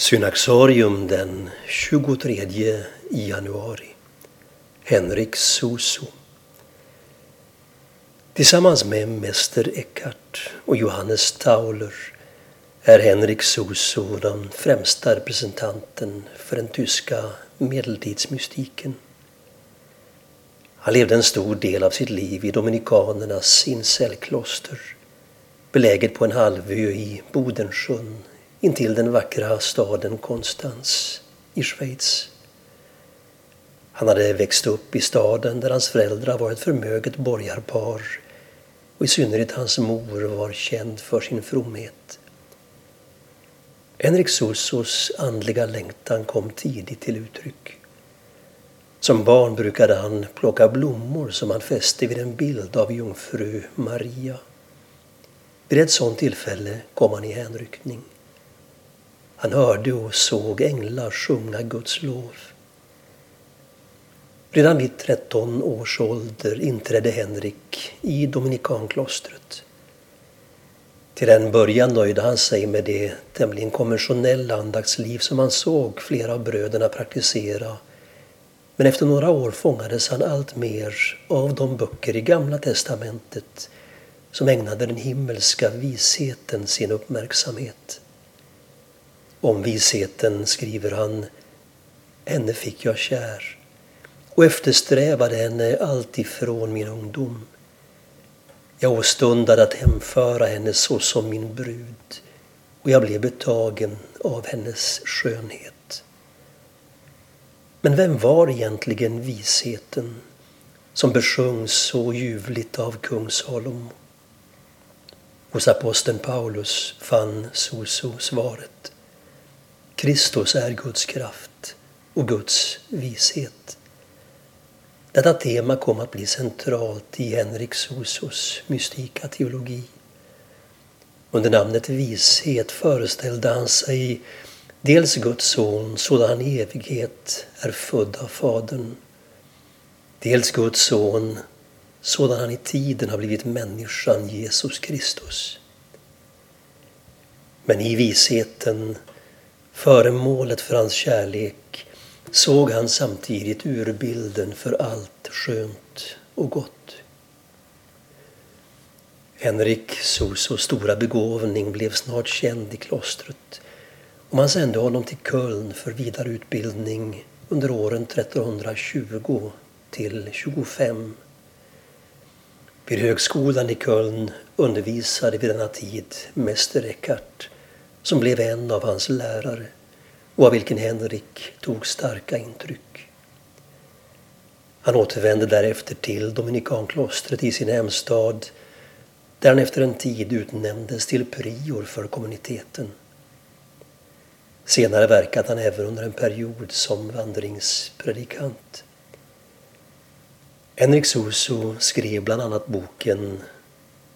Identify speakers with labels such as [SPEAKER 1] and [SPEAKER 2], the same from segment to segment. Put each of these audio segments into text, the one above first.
[SPEAKER 1] Synaxarium den 23 januari. Henrik Soso. Tillsammans med Mäster Eckhart och Johannes Tauler är Henrik Soso den främsta representanten för den tyska medeltidsmystiken. Han levde en stor del av sitt liv i dominikanernas incellkloster beläget på en halvö i Bodensjön intill den vackra staden Konstans i Schweiz. Han hade växt upp i staden där hans föräldrar var ett förmöget borgarpar och i synnerhet hans mor var känd för sin fromhet. Henrik Sussos andliga längtan kom tidigt till uttryck. Som barn brukade han plocka blommor som han fäste vid en bild av jungfru Maria. Vid ett sådant tillfälle kom han i hänryckning. Han hörde och såg änglar sjunga Guds lov. Redan vid 13 års ålder inträdde Henrik i Dominikanklostret. Till en början nöjde han sig med det tämligen konventionella andaktsliv som han såg flera av bröderna praktisera. Men efter några år fångades han allt mer av de böcker i Gamla testamentet som ägnade den himmelska visheten sin uppmärksamhet. Om visheten skriver han Henne fick jag kär och eftersträvade henne alltifrån min ungdom. Jag åstundade att hemföra henne såsom min brud och jag blev betagen av hennes skönhet. Men vem var egentligen visheten som besjungs så ljuvligt av kung Salomo? Hos aposteln Paulus fann Soso svaret. Kristus är Guds kraft och Guds vishet. Detta tema kom att bli centralt i Henrik Sosos mystika teologi. Under namnet vishet föreställde han sig dels Guds son sådan han i evighet är född av Fadern, dels Guds son sådan han i tiden har blivit människan Jesus Kristus. Men i visheten föremålet för hans kärlek såg han samtidigt urbilden för allt skönt och gott. Henrik Sosos stora begåvning blev snart känd i klostret och man sände honom till Köln för vidare utbildning under åren 1320 till 25. Vid högskolan i Köln undervisade vid denna tid Mäster Eckhart som blev en av hans lärare och av vilken Henrik tog starka intryck. Han återvände därefter till Dominikanklostret i sin hemstad där han efter en tid utnämndes till prior för kommuniteten. Senare verkade han även under en period som vandringspredikant. Henrik Suso skrev bland annat boken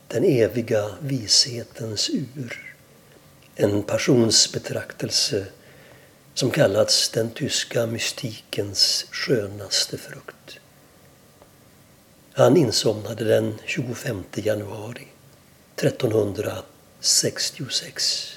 [SPEAKER 1] Den eviga vishetens ur en passionsbetraktelse som kallats den tyska mystikens skönaste frukt. Han insomnade den 25 januari 1366.